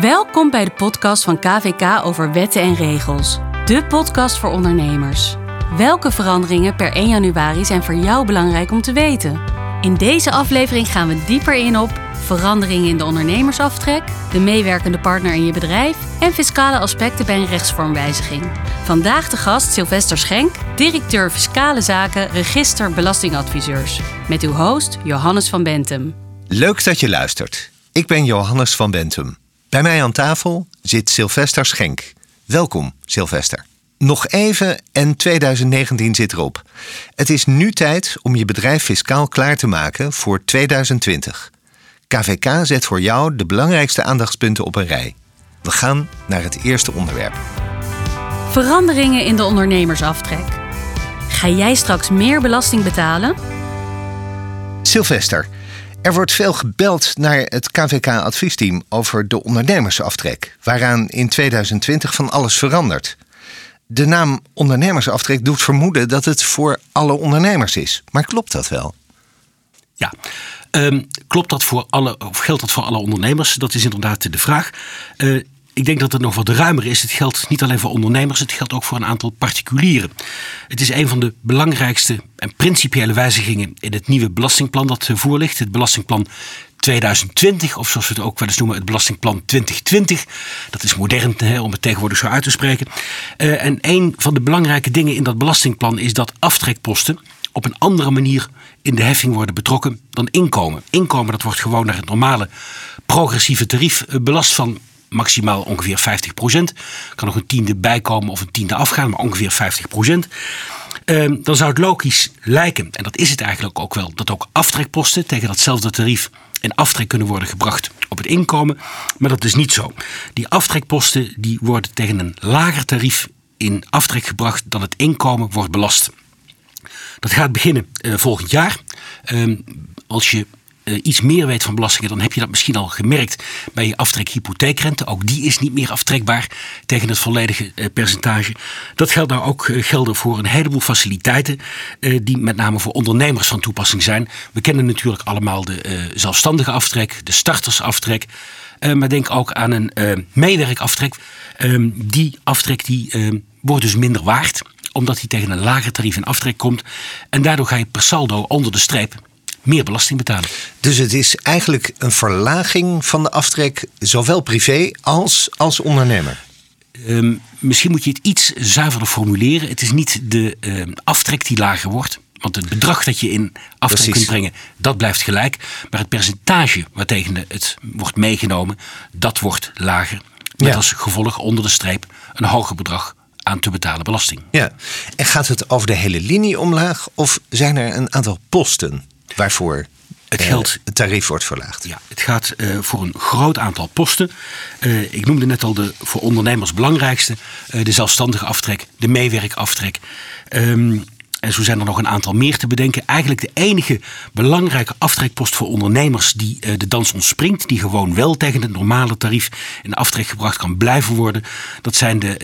Welkom bij de podcast van KVK over wetten en regels. De podcast voor ondernemers. Welke veranderingen per 1 januari zijn voor jou belangrijk om te weten? In deze aflevering gaan we dieper in op veranderingen in de ondernemersaftrek, de meewerkende partner in je bedrijf en fiscale aspecten bij een rechtsvormwijziging. Vandaag de gast Sylvester Schenk, directeur fiscale zaken, register belastingadviseurs. Met uw host Johannes van Bentum. Leuk dat je luistert. Ik ben Johannes van Bentum. Bij mij aan tafel zit Sylvester Schenk. Welkom, Sylvester. Nog even en 2019 zit erop. Het is nu tijd om je bedrijf fiscaal klaar te maken voor 2020. KVK zet voor jou de belangrijkste aandachtspunten op een rij. We gaan naar het eerste onderwerp. Veranderingen in de ondernemersaftrek. Ga jij straks meer belasting betalen? Sylvester, er wordt veel gebeld naar het KVK-adviesteam over de ondernemersaftrek, waaraan in 2020 van alles verandert. De naam ondernemersaftrek doet vermoeden dat het voor alle ondernemers is. Maar klopt dat wel? Ja, ehm, klopt dat voor alle, of geldt dat voor alle ondernemers? Dat is inderdaad de vraag. Uh, ik denk dat het nog wat ruimer is. Het geldt niet alleen voor ondernemers, het geldt ook voor een aantal particulieren. Het is een van de belangrijkste en principiële wijzigingen in het nieuwe belastingplan dat voorligt. Het belastingplan 2020, of zoals we het ook wel eens noemen, het belastingplan 2020. Dat is modern hè, om het tegenwoordig zo uit te spreken. Uh, en een van de belangrijke dingen in dat belastingplan is dat aftrekposten op een andere manier in de heffing worden betrokken dan inkomen. Inkomen dat wordt gewoon naar het normale progressieve tarief eh, belast van maximaal ongeveer 50 procent. Kan nog een tiende bijkomen of een tiende afgaan, maar ongeveer 50 procent. Ehm, dan zou het logisch lijken, en dat is het eigenlijk ook wel, dat ook aftrekposten tegen datzelfde tarief in aftrek kunnen worden gebracht op het inkomen. Maar dat is niet zo. Die aftrekposten die worden tegen een lager tarief in aftrek gebracht dan het inkomen wordt belast. Dat gaat beginnen uh, volgend jaar. Ehm, als je uh, iets meer weet van belastingen, dan heb je dat misschien al gemerkt bij je aftrek hypotheekrente. Ook die is niet meer aftrekbaar tegen het volledige uh, percentage. Dat geldt nou ook uh, gelden voor een heleboel faciliteiten die met name voor ondernemers van toepassing zijn. We kennen natuurlijk allemaal de zelfstandige aftrek, de startersaftrek. maar denk ook aan een meewerkaftrek. Ehm, die aftrek die, wordt dus minder waard omdat hij tegen een lager tarief in aftrek komt. En daardoor ga je per saldo onder de streep meer belasting betalen. Dus het is eigenlijk een verlaging van de aftrek, zowel privé als als ondernemer. Um, misschien moet je het iets zuiverder formuleren. Het is niet de uh, aftrek die lager wordt. Want het bedrag dat je in aftrek Precies. kunt brengen, dat blijft gelijk. Maar het percentage waartegen het wordt meegenomen, dat wordt lager. Met ja. als gevolg onder de streep een hoger bedrag aan te betalen belasting. Ja, en gaat het over de hele linie omlaag of zijn er een aantal posten waarvoor het, eh, geld, het tarief wordt verlaagd. Ja, het gaat uh, voor een groot aantal posten. Uh, ik noemde net al de voor ondernemers belangrijkste: uh, de zelfstandige aftrek, de meewerkaftrek. Um, en zo zijn er nog een aantal meer te bedenken. Eigenlijk de enige belangrijke aftrekpost voor ondernemers die de dans ontspringt, die gewoon wel tegen het normale tarief in aftrek gebracht kan blijven worden, dat zijn de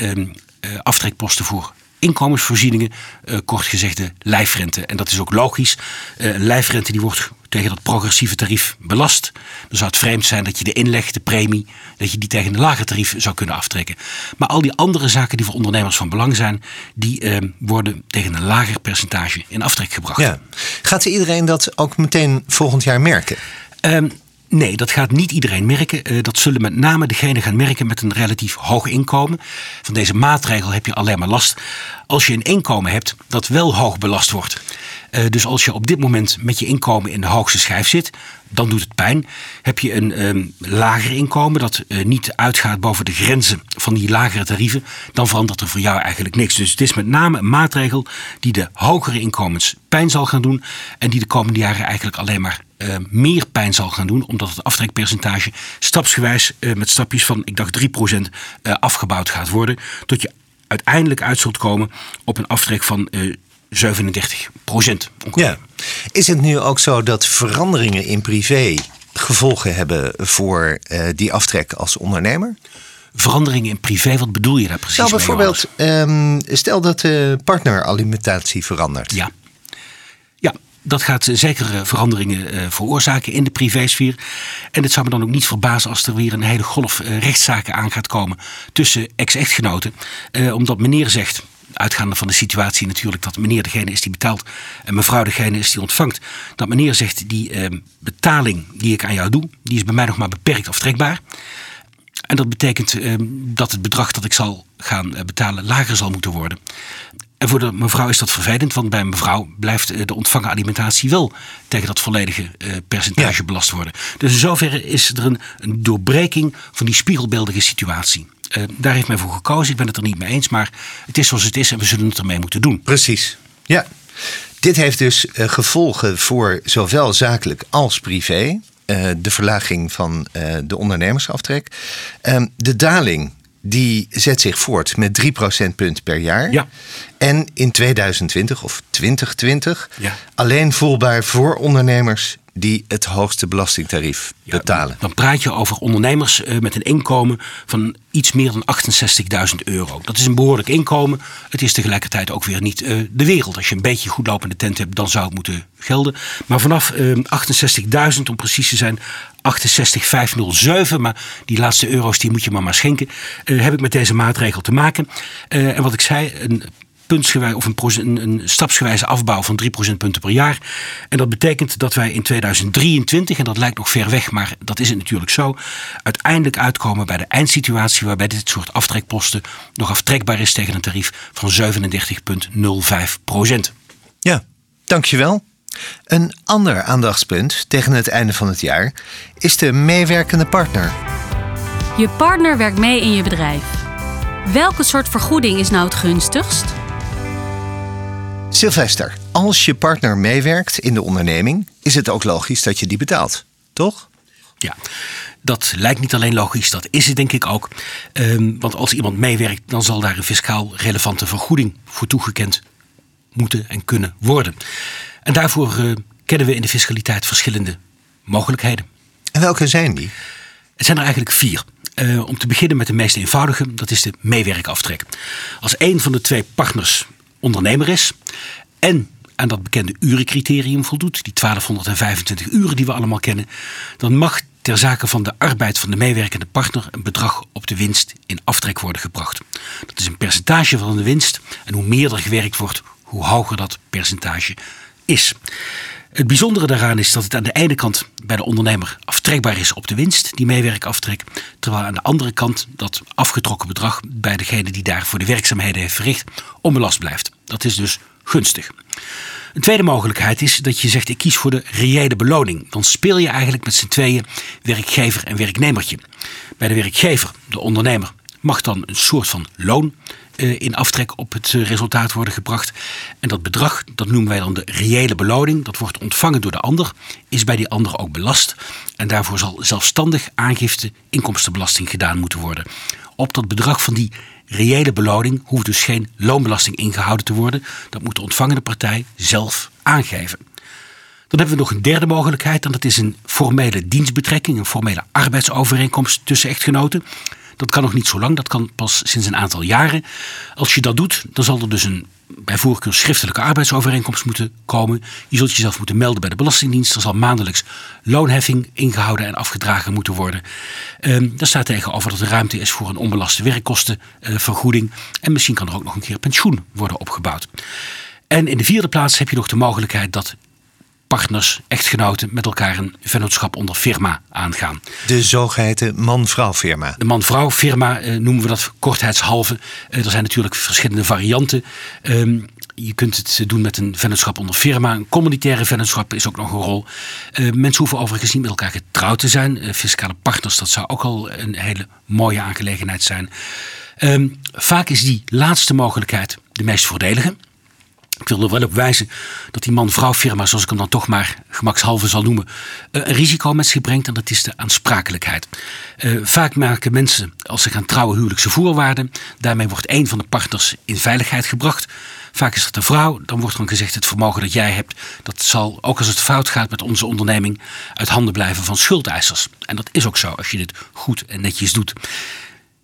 uh, aftrekposten voor inkomensvoorzieningen, uh, kort gezegd de lijfrente. En dat is ook logisch. Uh, lijfrente die wordt tegen dat progressieve tarief belast. Dan zou het vreemd zijn dat je de inleg, de premie, dat je die tegen een lager tarief zou kunnen aftrekken. Maar al die andere zaken die voor ondernemers van belang zijn, die uh, worden tegen een lager percentage in aftrek gebracht. Ja. Gaat iedereen dat ook meteen volgend jaar merken? Um, Nee, dat gaat niet iedereen merken. Uh, dat zullen met name degenen gaan merken met een relatief hoog inkomen. Van deze maatregel heb je alleen maar last als je een inkomen hebt dat wel hoog belast wordt. Uh, dus als je op dit moment met je inkomen in de hoogste schijf zit, dan doet het pijn. Heb je een um, lager inkomen dat uh, niet uitgaat boven de grenzen van die lagere tarieven, dan verandert er voor jou eigenlijk niks. Dus het is met name een maatregel die de hogere inkomens pijn zal gaan doen en die de komende jaren eigenlijk alleen maar uh, meer pijn zal gaan doen, omdat het aftrekpercentage stapsgewijs uh, met stapjes van, ik dacht 3% uh, afgebouwd gaat worden, tot je uiteindelijk uit zult komen op een aftrek van 37 procent. Ja. Is het nu ook zo dat veranderingen in privé gevolgen hebben voor uh, die aftrek als ondernemer? Veranderingen in privé, wat bedoel je daar precies nou, bijvoorbeeld, mee? Um, stel dat de partneralimentatie verandert. Ja. Dat gaat zekere veranderingen veroorzaken in de privésfeer. En het zou me dan ook niet verbazen als er weer een hele golf rechtszaken aan gaat komen tussen ex-echtgenoten. omdat meneer zegt, uitgaande van de situatie natuurlijk dat meneer degene is die betaalt en mevrouw degene is die ontvangt. Dat meneer zegt die betaling die ik aan jou doe, die is bij mij nog maar beperkt aftrekbaar. En dat betekent dat het bedrag dat ik zal gaan betalen lager zal moeten worden. En voor de mevrouw is dat vervelend, want bij een mevrouw blijft eh, de ontvangen alimentatie wel tegen dat volledige uh, percentage ja. belast worden. Dus in zoverre is er een, een doorbreking van die spiegelbeeldige situatie. Uh, daar heeft men voor gekozen. Ik ben het er niet mee eens, maar het is zoals het is en we zullen het ermee moeten doen. Precies, ja. Dit heeft dus uh, gevolgen voor zowel zakelijk als privé. Uh, de verlaging van de ondernemersaftrek. Ehm, de daling die zet zich voort met 3 procentpunt per jaar. Ja. En in 2020 of 2020 ja. alleen voelbaar voor ondernemers die het hoogste belastingtarief betalen. Dan praat je over ondernemers eh, met een inkomen van iets meer dan 68.000 euro. Dat is een behoorlijk inkomen. Het is tegelijkertijd ook weer niet uh, de wereld. Als je een beetje goed lopende tent hebt, dan zou het moeten gelden. Maar vanaf uh, eh, 68.000, om precies te zijn, 68507, maar die laatste euro's die moet je maar maar schenken, heb ik met deze maatregel te maken. en wat ik zei, een puntsgewijs, of een, een, stapsgewijze afbouw van 3 procentpunten per jaar. En dat betekent dat wij in 2023, en dat lijkt nog ver weg, maar dat is het natuurlijk zo, uiteindelijk uitkomen bij de eindsituatie waarbij dit soort aftrekposten nog aftrekbaar is tegen een tarief van 37,05 procent. Ja, dankjewel. Een ander aandachtspunt tegen het einde van het jaar is de meewerkende partner. Je partner werkt mee in je bedrijf. Welke soort vergoeding is nou het gunstigst? Sylvester, als je partner meewerkt in de onderneming, is het ook logisch dat je die betaalt, toch? Ja, dat lijkt niet alleen logisch, dat is het denk ik ook. Um, want als iemand meewerkt, dan zal daar een fiscaal relevante vergoeding voor toegekend moeten en kunnen worden. En daarvoor uh, kennen we in de fiscaliteit verschillende mogelijkheden. En welke zijn die? Het zijn er eigenlijk vier. Uh, om te beginnen met de meest eenvoudige, dat is de meewerkaftrek. Als een van de twee partners ondernemer is en aan dat bekende urencriterium voldoet, die 1225 uren die we allemaal kennen, dan mag ter zake van de arbeid van de meewerkende partner een bedrag op de winst in aftrek worden gebracht. Dat is een percentage van de winst en hoe meer er gewerkt wordt, hoe hoger dat percentage Het bijzondere daaraan is dat het aan de ene kant bij de ondernemer aftrekbaar is op de winst, die meewerkaftrek, terwijl aan de andere kant dat afgetrokken bedrag bij degene die daar voor de werkzaamheden heeft verricht onbelast blijft. Dat is dus gunstig. Een tweede mogelijkheid is dat je zegt: ik kies voor de reële beloning. Dan speel je eigenlijk met z'n tweeën werkgever en werknemertje. Bij de werkgever, de ondernemer, mag dan een soort van loon in aftrek op het eh, resultaat worden gebracht. En dat bedrag, dat noemen wij dan de reële beloning, dat wordt ontvangen door de ander, is bij die ander ook belast. En daarvoor zal zelfstandig aangifte inkomstenbelasting gedaan moeten worden. Op dat bedrag van die reële beloning hoeft dus geen loonbelasting ingehouden te worden. Dat moet de ontvangende partij zelf aangeven. Dan hebben we nog een derde mogelijkheid en dat is een formele dienstbetrekking, een formele arbeidsovereenkomst tussen echtgenoten. Dat kan nog niet zo lang, dat kan pas sinds een aantal jaren. Als je dat doet, dan zal er dus een bij voorkeur schriftelijke arbeidsovereenkomst moeten komen. Je zult jezelf moeten melden bij de Belastingdienst. Er zal maandelijks loonheffing ingehouden en afgedragen moeten worden. Um, daar staat tegenover dat er ruimte is voor een onbelaste werkkostenvergoeding. en misschien kan er ook nog een keer pensioen worden opgebouwd. En in de vierde plaats heb je nog de mogelijkheid dat partners, echtgenoten met elkaar een vennootschap onder firma aangaan. De zogeheten man-vrouw firma. De man-vrouw firma eh, noemen we dat kortheidshalve. Eh, er zijn natuurlijk verschillende varianten. Ehm, je kunt het doen met een vennootschap onder firma. Een communitaire vennootschap is ook nog een rol. Uh, mensen hoeven overigens niet met elkaar getrouwd te zijn. Uh, fiscale partners, dat zou ook al een hele mooie aangelegenheid zijn. Um, vaak is die laatste mogelijkheid de meest voordelige. Ik wil er wel op wijzen dat die man-vrouw firma, zoals ik hem dan toch maar gemakshalve zal noemen, eh, een risico met zich brengt en dat is de aansprakelijkheid. Uh, vaak maken mensen, als ze gaan trouwen, huwelijkse voorwaarden. Daarmee wordt een van de partners in veiligheid gebracht. Vaak is dat de vrouw. Dan wordt dan gezegd: het vermogen dat jij hebt, dat zal, ook als het fout gaat met onze onderneming, uit handen blijven van schuldeisers. En dat is ook zo als je dit goed en netjes doet.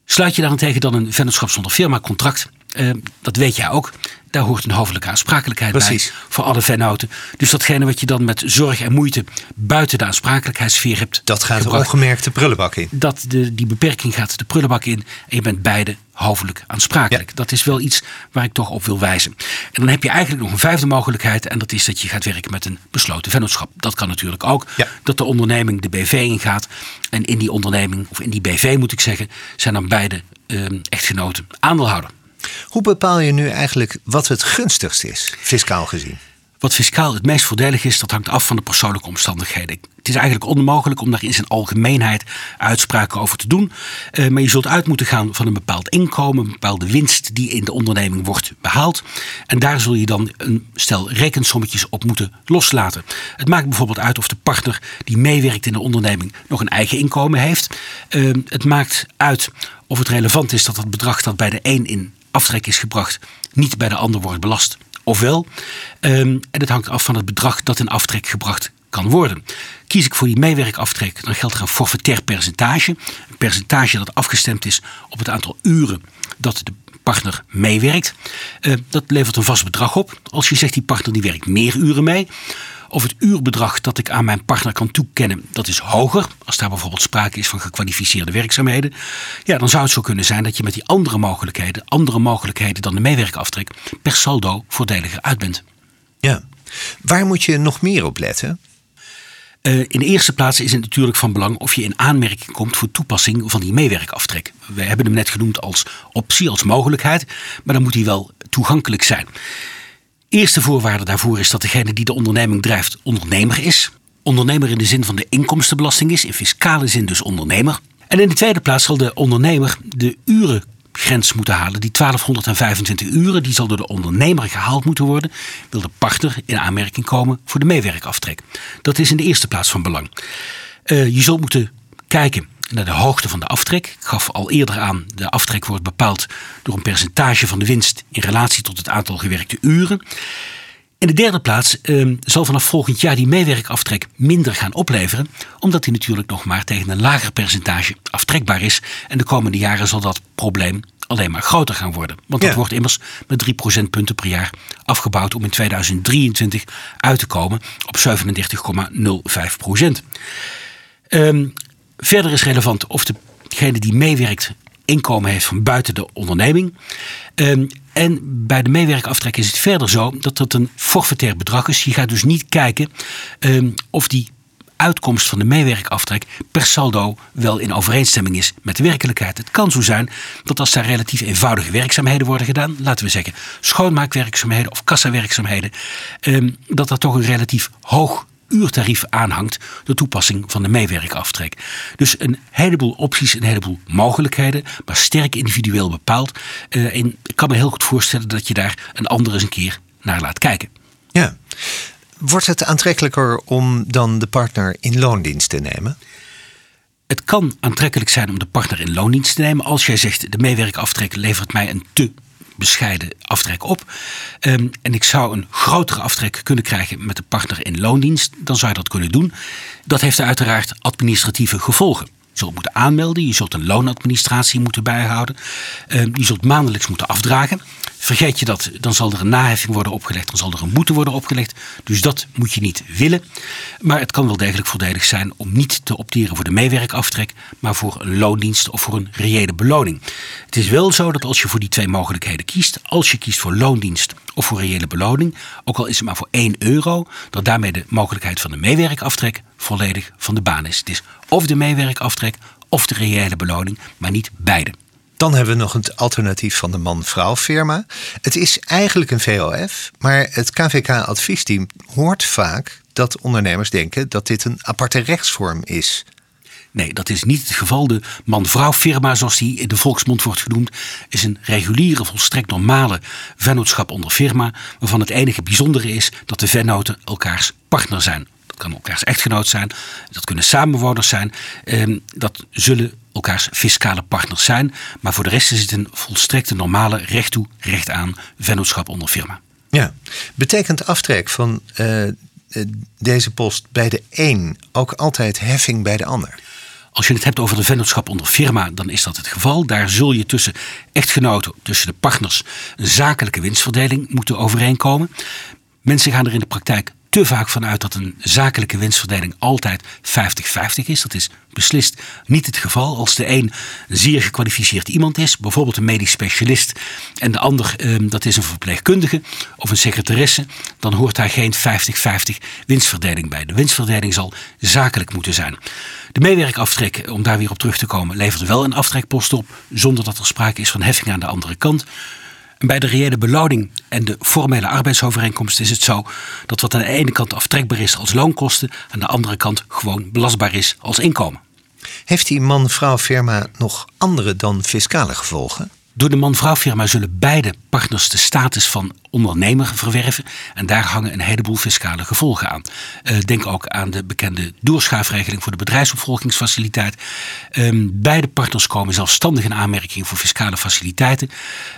Sluit je daarentegen dan een vennootschap zonder firma contract, Eh, dat weet jij ook. Daar hoort een hoofdelijke aansprakelijkheid Precies. bij voor alle vennoten. Dus datgene wat je dan met zorg en moeite buiten de aansprakelijkheidssfeer hebt Dat gaat gebracht, de prullenbak in. dat de, die beperking gaat de prullenbak in en je bent beide hoofdelijk aansprakelijk. Ja. Dat is wel iets waar ik toch op wil wijzen. En dan heb je eigenlijk nog een vijfde mogelijkheid en dat is dat je gaat werken met een besloten vennootschap. Dat kan natuurlijk ook. Ja. Dat de onderneming de BV ingaat en in die onderneming, of in die BV moet ik zeggen, zijn dan beide ehm, echtgenoten aandeelhouder. Hoe bepaal je nu eigenlijk wat het gunstigst is, fiscaal gezien? Wat fiscaal het meest voordelig is, dat hangt af van de persoonlijke omstandigheden. Het is eigenlijk onmogelijk om daar in zijn algemeenheid uitspraken over te doen. Eh, maar je zult uit moeten gaan van een bepaald inkomen, een bepaalde winst die in de onderneming wordt behaald. En daar zul je dan een stel rekensommetjes op moeten loslaten. Het maakt bijvoorbeeld uit of de partner die meewerkt in de onderneming nog een eigen inkomen heeft. Eh, het maakt uit of het relevant is dat het bedrag dat bij de een in aftrek is gebracht niet bij de ander wordt belast. Ofwel, ehm, en het hangt af van het bedrag dat in aftrek gebracht kan worden. Kies ik voor die meewerkaftrek, dan geldt er een forfaitair percentage. Een percentage dat afgestemd is op het aantal uren dat de partner meewerkt. Eh, dat levert een vast bedrag op. Als je zegt die partner die werkt meer uren mee. Of het uurbedrag dat ik aan mijn partner kan toekennen, dat is hoger. Als daar bijvoorbeeld sprake is van gekwalificeerde werkzaamheden. Ja, dan zou het zo kunnen zijn dat je met die andere mogelijkheden, andere mogelijkheden dan de meewerkaftrek, per saldo voordeliger uit bent. Ja. Waar moet je nog meer op letten? Eh, in de eerste plaats is het natuurlijk van belang of je in aanmerking komt voor toepassing van die meewerkaftrek. We hebben hem net genoemd als optie, als mogelijkheid, maar dan moet die wel toegankelijk zijn. Eerste voorwaarde daarvoor is dat degene die de onderneming drijft ondernemer is. Ondernemer in de zin van de inkomstenbelasting is, in fiscale zin dus ondernemer. En in de tweede plaats zal de ondernemer de urengrens moeten halen. Die 1225 uren, die zal door de ondernemer gehaald moeten worden. Wil de partner in aanmerking komen voor de meewerkaftrek. Dat is in de eerste plaats van belang. Eh, je zult moeten kijken naar de hoogte van de aftrek. Ik gaf al eerder aan, de aftrek wordt bepaald door een percentage van de winst in relatie tot het aantal gewerkte uren. In de derde plaats eh, zal vanaf volgend jaar die meewerkaftrek minder gaan opleveren, omdat die natuurlijk nog maar tegen een lager percentage aftrekbaar is. En de komende jaren zal dat probleem alleen maar groter gaan worden. Want dat Ja. wordt immers met 3 procentpunten per jaar afgebouwd om in 2023 uit te komen op 37,05 procent. Ehm, verder is relevant of degene die meewerkt inkomen heeft van buiten de onderneming. Ehm, en bij de meewerkaftrek is het verder zo dat dat een forfaitair bedrag is. Je gaat dus niet kijken ehm, of die uitkomst van de meewerkaftrek per saldo wel in overeenstemming is met de werkelijkheid. Het kan zo zijn dat als daar relatief eenvoudige werkzaamheden worden gedaan, laten we zeggen schoonmaakwerkzaamheden of kassawerkzaamheden, ehm, dat er toch een relatief hoog uurtarief aanhangt de toepassing van de meewerkaftrek. Dus een heleboel opties, een heleboel mogelijkheden, maar sterk individueel bepaald. Eh, en ik kan me heel goed voorstellen dat je daar een ander eens een keer naar laat kijken. Ja. Wordt het aantrekkelijker om dan de partner in loondienst te nemen? Het kan aantrekkelijk zijn om de partner in loondienst te nemen. Als jij zegt de meewerkaftrek levert mij een te bescheiden aftrek op. Ehm, en ik zou een grotere aftrek kunnen krijgen met de partner in loondienst. Dan zou je dat kunnen doen. Dat heeft uiteraard administratieve gevolgen. Zult moeten aanmelden, je zult een loonadministratie moeten bijhouden. Ehm, je zult maandelijks moeten afdragen. Vergeet je dat, dan zal er een naheffing worden opgelegd, dan zal er een boete worden opgelegd. Dus dat moet je niet willen. Maar het kan wel degelijk voordelig zijn om niet te opteren voor de meewerkaftrek, maar voor een loondienst of voor een reële beloning. Het is wel zo dat als je voor die twee mogelijkheden kiest, als je kiest voor loondienst of voor reële beloning, ook al is het maar voor 1 euro, dat daarmee de mogelijkheid van de meewerkaftrek volledig van de baan is. Het is of de meewerkaftrek of de reële beloning, maar niet beide. Dan hebben we nog het alternatief van de man-vrouw firma. Het is eigenlijk een VOF, maar het KVK-adviesteam hoort vaak dat ondernemers denken dat dit een aparte rechtsvorm is. Nee, dat is niet het geval. De man-vrouw firma, zoals die in de volksmond wordt genoemd, is een reguliere, volstrekt normale vennootschap onder firma, waarvan het enige bijzondere is dat de vennoten elkaars partner zijn. Dat kan elkaars echtgenoot zijn, dat kunnen samenwoners zijn, ehm, dat zullen elkaars fiscale partners zijn, maar voor de rest is het een volstrekte normale recht toe, recht aan vennootschap onder firma. Ja. Betekent aftrek van eh, eh, deze post bij de een ook altijd heffing bij de ander? Als je het hebt over de vennootschap onder firma, dan is dat het geval. Daar zul je tussen echtgenoten, tussen de partners, een zakelijke winstverdeling moeten overeenkomen. Mensen gaan er in de praktijk te vaak vanuit dat een zakelijke winstverdeling altijd 50-50 is. Dat is beslist niet het geval. Als de een zeer gekwalificeerd iemand is, bijvoorbeeld een medisch specialist, en de ander ehm, dat is een verpleegkundige of een secretaresse, dan hoort daar geen 50-50 winstverdeling bij. De winstverdeling zal zakelijk moeten zijn. De meewerkaftrek, om daar weer op terug te komen, levert wel een aftrekpost op, zonder dat er sprake is van heffing aan de andere kant. Bij de reële beloning en de formele arbeidsovereenkomst is het zo dat wat aan de ene kant aftrekbaar is als loonkosten, aan de andere kant gewoon belastbaar is als inkomen. Heeft die man-vrouw firma nog andere dan fiscale gevolgen? Door de man-vrouw firma zullen beide partners de status van ondernemer verwerven. En daar hangen een heleboel fiscale gevolgen aan. Uh, denk ook aan de bekende doorschuifregeling voor de bedrijfsopvolgingsfaciliteit. Um, beide partners komen zelfstandig in aanmerking voor fiscale faciliteiten.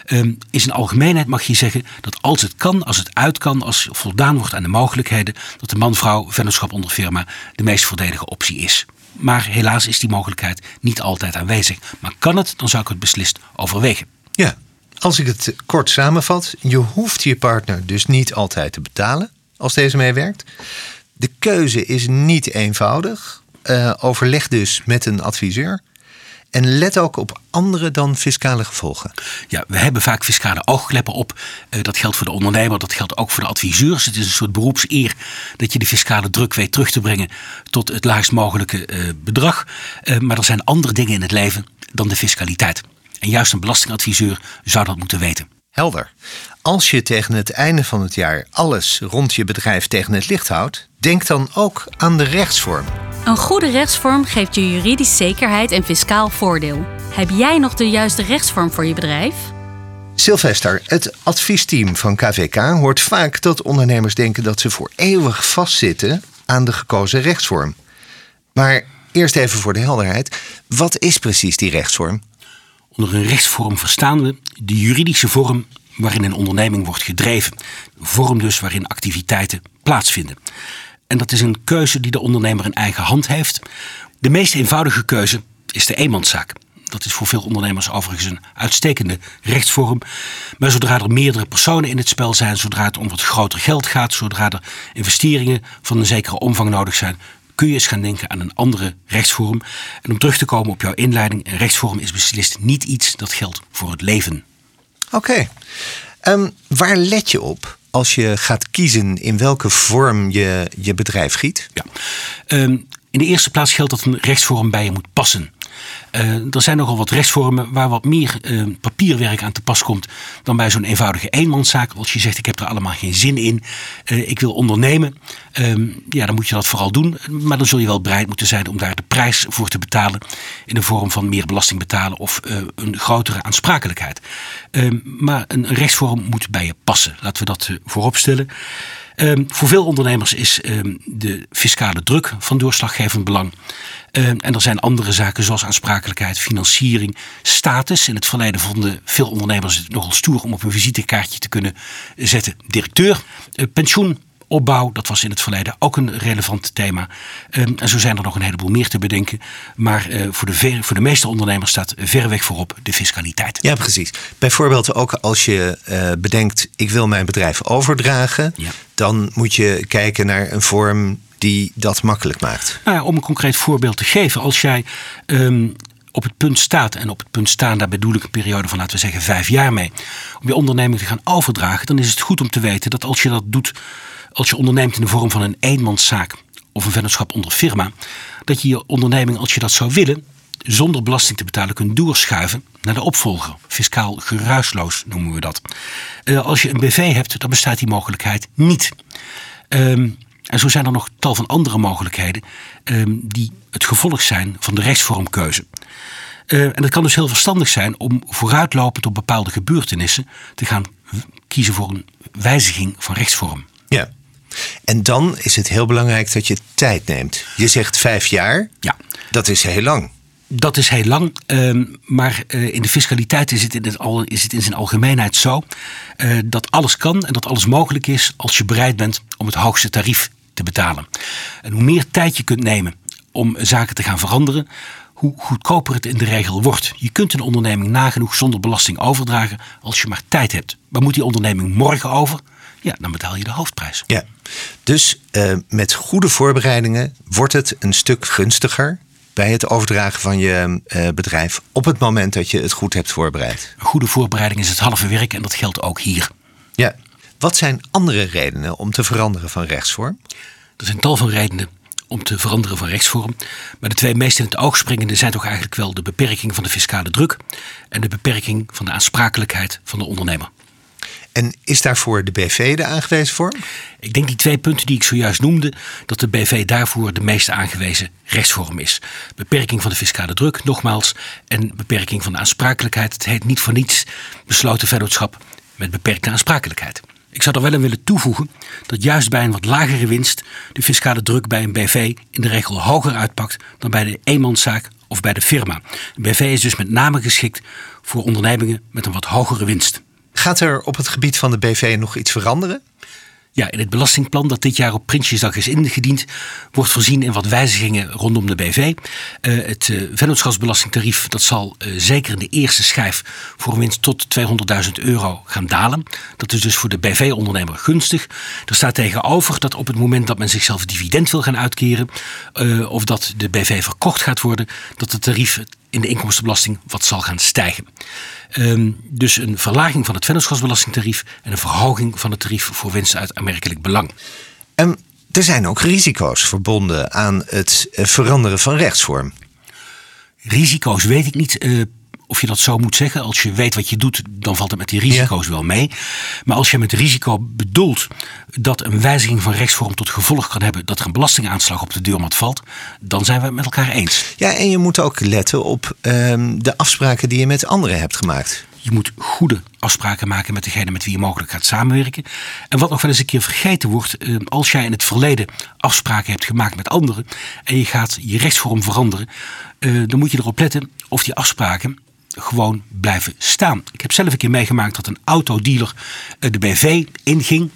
Um, in zijn algemeenheid mag je zeggen dat als het kan, als het uit kan, als voldaan wordt aan de mogelijkheden, dat de man-vrouw vennootschap onder firma de meest voordelige optie is. Maar helaas is die mogelijkheid niet altijd aanwezig. Maar kan het, dan zou ik het beslist overwegen. Ja, als ik het kort samenvat, je hoeft je partner dus niet altijd te betalen als deze meewerkt. De keuze is niet eenvoudig. Uh, overleg dus met een adviseur. En let ook op andere dan fiscale gevolgen. Ja, we hebben vaak fiscale oogkleppen op. Uh, dat geldt voor de ondernemer, dat geldt ook voor de adviseurs. Het is een soort beroepseer dat je de fiscale druk weet terug te brengen tot het laagst mogelijke uh, bedrag. Uh, maar er zijn andere dingen in het leven dan de fiscaliteit. En juist een belastingadviseur zou dat moeten weten. Helder. Als je tegen het einde van het jaar alles rond je bedrijf tegen het licht houdt, denk dan ook aan de rechtsvorm. Een goede rechtsvorm geeft je juridisch zekerheid en fiscaal voordeel. Heb jij nog de juiste rechtsvorm voor je bedrijf? Sylvester, het adviesteam van KVK hoort vaak dat ondernemers denken dat ze voor eeuwig vastzitten aan de gekozen rechtsvorm. Maar eerst even voor de helderheid: wat is precies die rechtsvorm? Onder een rechtsvorm verstaan we de juridische vorm waarin een onderneming wordt gedreven. Vorm dus waarin activiteiten plaatsvinden. En dat is een keuze die de ondernemer in eigen hand heeft. De meest eenvoudige keuze is de eenmanszaak. Dat is voor veel ondernemers overigens een uitstekende rechtsvorm. Maar zodra er meerdere personen in het spel zijn, zodra het om wat groter geld gaat, zodra er investeringen van een zekere omvang nodig zijn, kun je eens gaan denken aan een andere rechtsvorm. En om terug te komen op jouw inleiding, een rechtsvorm is beslist niet iets dat geldt voor het leven. Oké. Um, waar let je op als je gaat kiezen in welke vorm je je bedrijf giet? Ja. Um, in de eerste plaats geldt dat een rechtsvorm bij je moet passen. Uh, er zijn nogal wat rechtsvormen waar wat meer uh, papierwerk aan te pas komt dan bij zo'n eenvoudige eenmanszaak. Als je zegt ik heb er allemaal geen zin in, uh, ik wil ondernemen, um, ja, dan moet je dat vooral doen. Maar dan zul je wel bereid moeten zijn om daar de prijs voor te betalen in de vorm van meer belasting betalen of een grotere aansprakelijkheid. Ehm, maar een, rechtsvorm moet bij je passen. Laten we dat voorop stellen. Um, voor veel ondernemers is de fiscale druk van doorslaggevend belang. Um, en er zijn andere zaken zoals aansprakelijkheid, financiering, status. In het verleden vonden veel ondernemers het nogal stoer om op een visitekaartje te kunnen zetten. Directeur, uh, pensioen, opbouw, dat was in het verleden ook een relevant thema. Um, en zo zijn er nog een heleboel meer te bedenken. Maar uh, voor, de ver, voor de meeste ondernemers staat verreweg voorop de fiscaliteit. Ja, precies. Bijvoorbeeld ook als je uh, bedenkt, ik wil mijn bedrijf overdragen. Ja. Dan moet je kijken naar een vorm die dat makkelijk maakt. Nou ja, om een concreet voorbeeld te geven. Als jij um, op het punt staat, en op het punt staan, daar bedoel ik een periode van laten we zeggen vijf jaar mee, om je onderneming te gaan overdragen, dan is het goed om te weten dat als je dat doet als je onderneemt in de vorm van een eenmanszaak of een vennootschap onder firma, dat je je onderneming, als je dat zou willen, zonder belasting te betalen kunt doorschuiven naar de opvolger. Fiscaal geruisloos noemen we dat. Uh, als je een BV hebt, dan bestaat die mogelijkheid niet. Um, en zo zijn er nog tal van andere mogelijkheden um, die het gevolg zijn van de rechtsvormkeuze. Uh, en het kan dus heel verstandig zijn om vooruitlopend op bepaalde gebeurtenissen te gaan kiezen voor een wijziging van rechtsvorm. Ja. En dan is het heel belangrijk dat je tijd neemt. Je zegt vijf jaar. Ja. Dat is heel lang. Dat is heel lang, um, maar uh, in de fiscaliteit is het in, het al, is het in zijn algemeenheid zo uh, dat alles kan en dat alles mogelijk is als je bereid bent om het hoogste tarief te betalen. En hoe meer tijd je kunt nemen om zaken te gaan veranderen, hoe goedkoper het in de regel wordt. Je kunt een onderneming nagenoeg zonder belasting overdragen als je maar tijd hebt. Maar moet die onderneming morgen over? Ja, dan betaal je de hoofdprijs. Ja, dus uh, met goede voorbereidingen wordt het een stuk gunstiger bij het overdragen van je uh, bedrijf op het moment dat je het goed hebt voorbereid. Een goede voorbereiding is het halve werk en dat geldt ook hier. Ja. Wat zijn andere redenen om te veranderen van rechtsvorm? Er zijn tal van redenen om te veranderen van rechtsvorm. Maar de twee meest in het oog springende zijn toch eigenlijk wel de beperking van de fiscale druk en de beperking van de aansprakelijkheid van de ondernemer. En is daarvoor de BV de aangewezen vorm? Ik denk die twee punten die ik zojuist noemde, dat de BV daarvoor de meest aangewezen rechtsvorm is. Beperking van de fiscale druk, nogmaals, en beperking van de aansprakelijkheid. Het heet niet voor niets besloten vennootschap met beperkte aansprakelijkheid. Ik zou er wel aan willen toevoegen dat juist bij een wat lagere winst de fiscale druk bij een BV in de regel hoger uitpakt dan bij de eenmanszaak of bij de firma. Een BV is dus met name geschikt voor ondernemingen met een wat hogere winst. Gaat er op het gebied van de BV nog iets veranderen? Ja, in het belastingplan dat dit jaar op Prinsjesdag is ingediend, wordt voorzien in wat wijzigingen rondom de BV. Eh, het uh, vennootschapsbelastingtarief dat zal uh, zeker in de eerste schijf voor een winst tot 200.000 euro gaan dalen. Dat is dus voor de BV-ondernemer gunstig. Er staat tegenover dat op het moment dat men zichzelf dividend wil gaan uitkeren, of dat de BV verkocht gaat worden, dat het tarief in de inkomstenbelasting wat zal gaan stijgen. Um, dus een verlaging van het vennootschapsbelastingtarief en een verhoging van het tarief voor winst uit aanmerkelijk belang. En er zijn ook risico's verbonden aan het eh, veranderen van rechtsvorm. Risico's weet ik niet. Uh, of je dat zo moet zeggen. Als je weet wat je doet, dan valt het met die risico's wel mee. Maar als je met risico bedoelt dat een wijziging van rechtsvorm tot gevolg kan hebben dat er een belastingaanslag op de deurmat valt, dan zijn we het met elkaar eens. Ja, en je moet ook letten op um, de afspraken die je met anderen hebt gemaakt. Je moet goede afspraken maken met degene met wie je mogelijk gaat samenwerken. En wat nog wel eens een keer vergeten wordt, ehm, als jij in het verleden afspraken hebt gemaakt met anderen en je gaat je rechtsvorm veranderen, eh, dan moet je erop letten of die afspraken gewoon blijven staan. Ik heb zelf een keer meegemaakt dat een autodealer eh, de BV inging.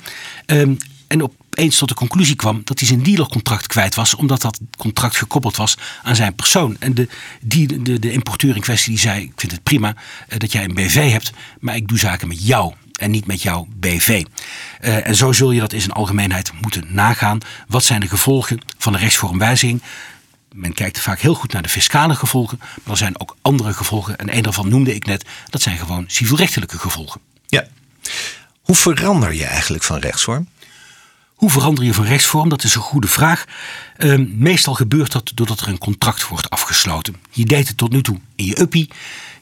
Um, en opeens tot de conclusie kwam dat hij zijn dealercontract kwijt was, omdat dat contract gekoppeld was aan zijn persoon. En de, die, de, de importeur in kwestie die zei: Ik vind het prima uh, dat jij een BV hebt, maar ik doe zaken met jou en niet met jouw BV. Uh, en zo zul je dat in zijn algemeenheid moeten nagaan. Wat zijn de gevolgen van een rechtsvormwijziging? Men kijkt vaak heel goed naar de fiscale gevolgen, maar er zijn ook andere gevolgen. En een daarvan noemde ik net, dat zijn gewoon civielrechtelijke gevolgen. Ja. Hoe verander je eigenlijk van rechtsvorm? Hoe verander je van rechtsvorm? Dat is een goede vraag. Uh, meestal gebeurt dat doordat er een contract wordt afgesloten. Je deed het tot nu toe in je uppie.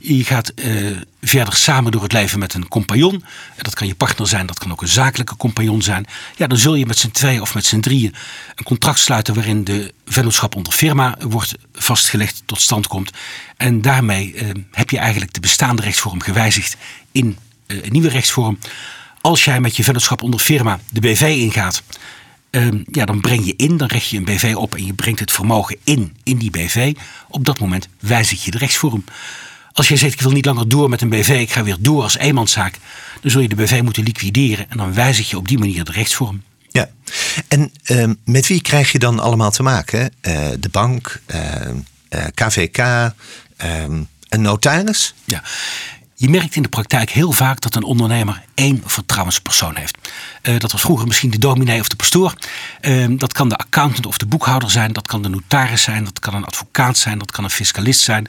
Je gaat uh, verder samen door het leven met een compagnon. Dat kan je partner zijn, dat kan ook een zakelijke compagnon zijn. Ja, dan zul je met z'n tweeën of met z'n drieën een contract sluiten waarin de vennootschap onder firma wordt vastgelegd, tot stand komt. En daarmee uh, heb je eigenlijk de bestaande rechtsvorm gewijzigd in uh, een nieuwe rechtsvorm. Als jij met je vennootschap onder firma de BV ingaat, ja, dan breng je in, dan richt je een BV op en je brengt het vermogen in, in die BV. Op dat moment wijzig je de rechtsvorm. Als jij zegt, ik wil niet langer door met een BV, ik ga weer door als eenmanszaak, dan zul je de BV moeten liquideren en dan wijzig je op die manier de rechtsvorm. Ja, en uh, met wie krijg je dan allemaal te maken? Uh, de bank, KVK, ehm, een notaris? Ja, je merkt in de praktijk heel vaak dat een ondernemer één vertrouwenspersoon heeft. Uh, dat was vroeger misschien de dominee of de pastoor. Uh, dat kan de accountant of de boekhouder zijn. Dat kan de notaris zijn. Dat kan een advocaat zijn. Dat kan een fiscalist zijn.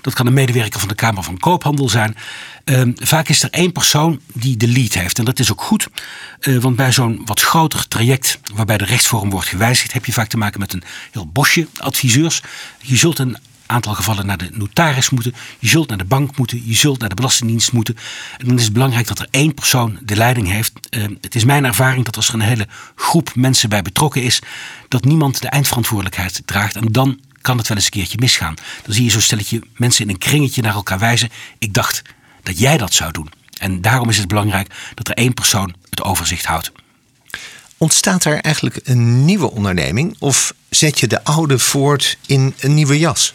Dat kan een medewerker van de Kamer van Koophandel zijn. Uh, vaak is er één persoon die de lead heeft. En dat is ook goed. want bij zo'n wat groter traject waarbij de rechtsvorm wordt gewijzigd... heb je vaak te maken met een heel bosje adviseurs. Je zult een aantal gevallen naar de notaris moeten. Je zult naar de bank moeten. Je zult naar de Belastingdienst moeten. En dan is het belangrijk dat er één persoon de leiding heeft. Uh, het is mijn ervaring dat als er een hele groep mensen bij betrokken is, dat niemand de eindverantwoordelijkheid draagt. En dan kan het wel eens een keertje misgaan. Dan zie je zo stelletje mensen in een kringetje naar elkaar wijzen. Ik dacht dat jij dat zou doen. En daarom is het belangrijk dat er één persoon het overzicht houdt. Ontstaat er eigenlijk een nieuwe onderneming of zet je de oude voort in een nieuwe jas?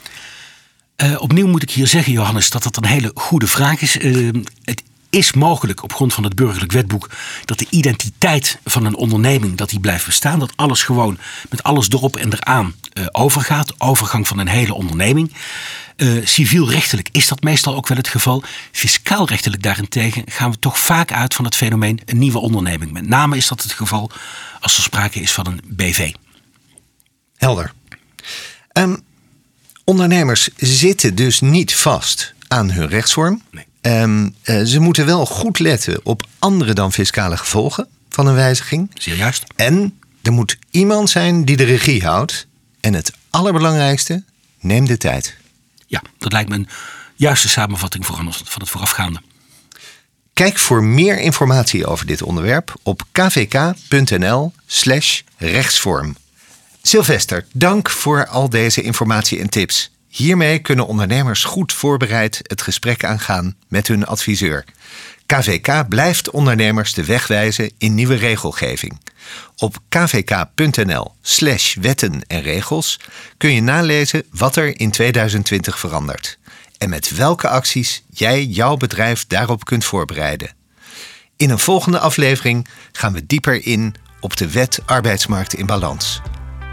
Uh, opnieuw moet ik hier zeggen, Johannes, dat dat een hele goede vraag is. Uh, het is mogelijk op grond van het burgerlijk wetboek dat de identiteit van een onderneming dat die blijft bestaan. Dat alles gewoon met alles erop en eraan uh, overgaat. Overgang van een hele onderneming. Uh, civielrechtelijk is dat meestal ook wel het geval. Fiscaalrechtelijk daarentegen gaan we toch vaak uit van het fenomeen een nieuwe onderneming. Met name is dat het geval als er sprake is van een BV. Helder. Um, ondernemers zitten dus niet vast aan hun rechtsvorm. Nee. Um, uh, ze moeten wel goed letten op andere dan fiscale gevolgen van een wijziging. Zeer juist. En er moet iemand zijn die de regie houdt. En het allerbelangrijkste, neem de tijd. Ja, dat lijkt me een juiste samenvatting van het voorafgaande. Kijk voor meer informatie over dit onderwerp op kvk.nl/slash rechtsvorm. Sylvester, dank voor al deze informatie en tips. Hiermee kunnen ondernemers goed voorbereid het gesprek aangaan met hun adviseur. KVK blijft ondernemers de weg wijzen in nieuwe regelgeving. Op kvk.nl/slash wetten en regels kun je nalezen wat er in 2020 verandert en met welke acties jij jouw bedrijf daarop kunt voorbereiden. In een volgende aflevering gaan we dieper in op de wet arbeidsmarkt in balans.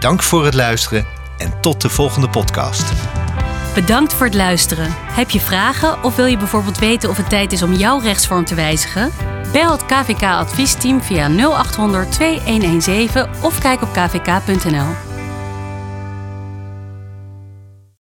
Dank voor het luisteren en tot de volgende podcast. Bedankt voor het luisteren. Heb je vragen of wil je bijvoorbeeld weten of het tijd is om jouw rechtsvorm te wijzigen? Bel het KVK adviesteam via 0800 2117 of kijk op kvk.nl.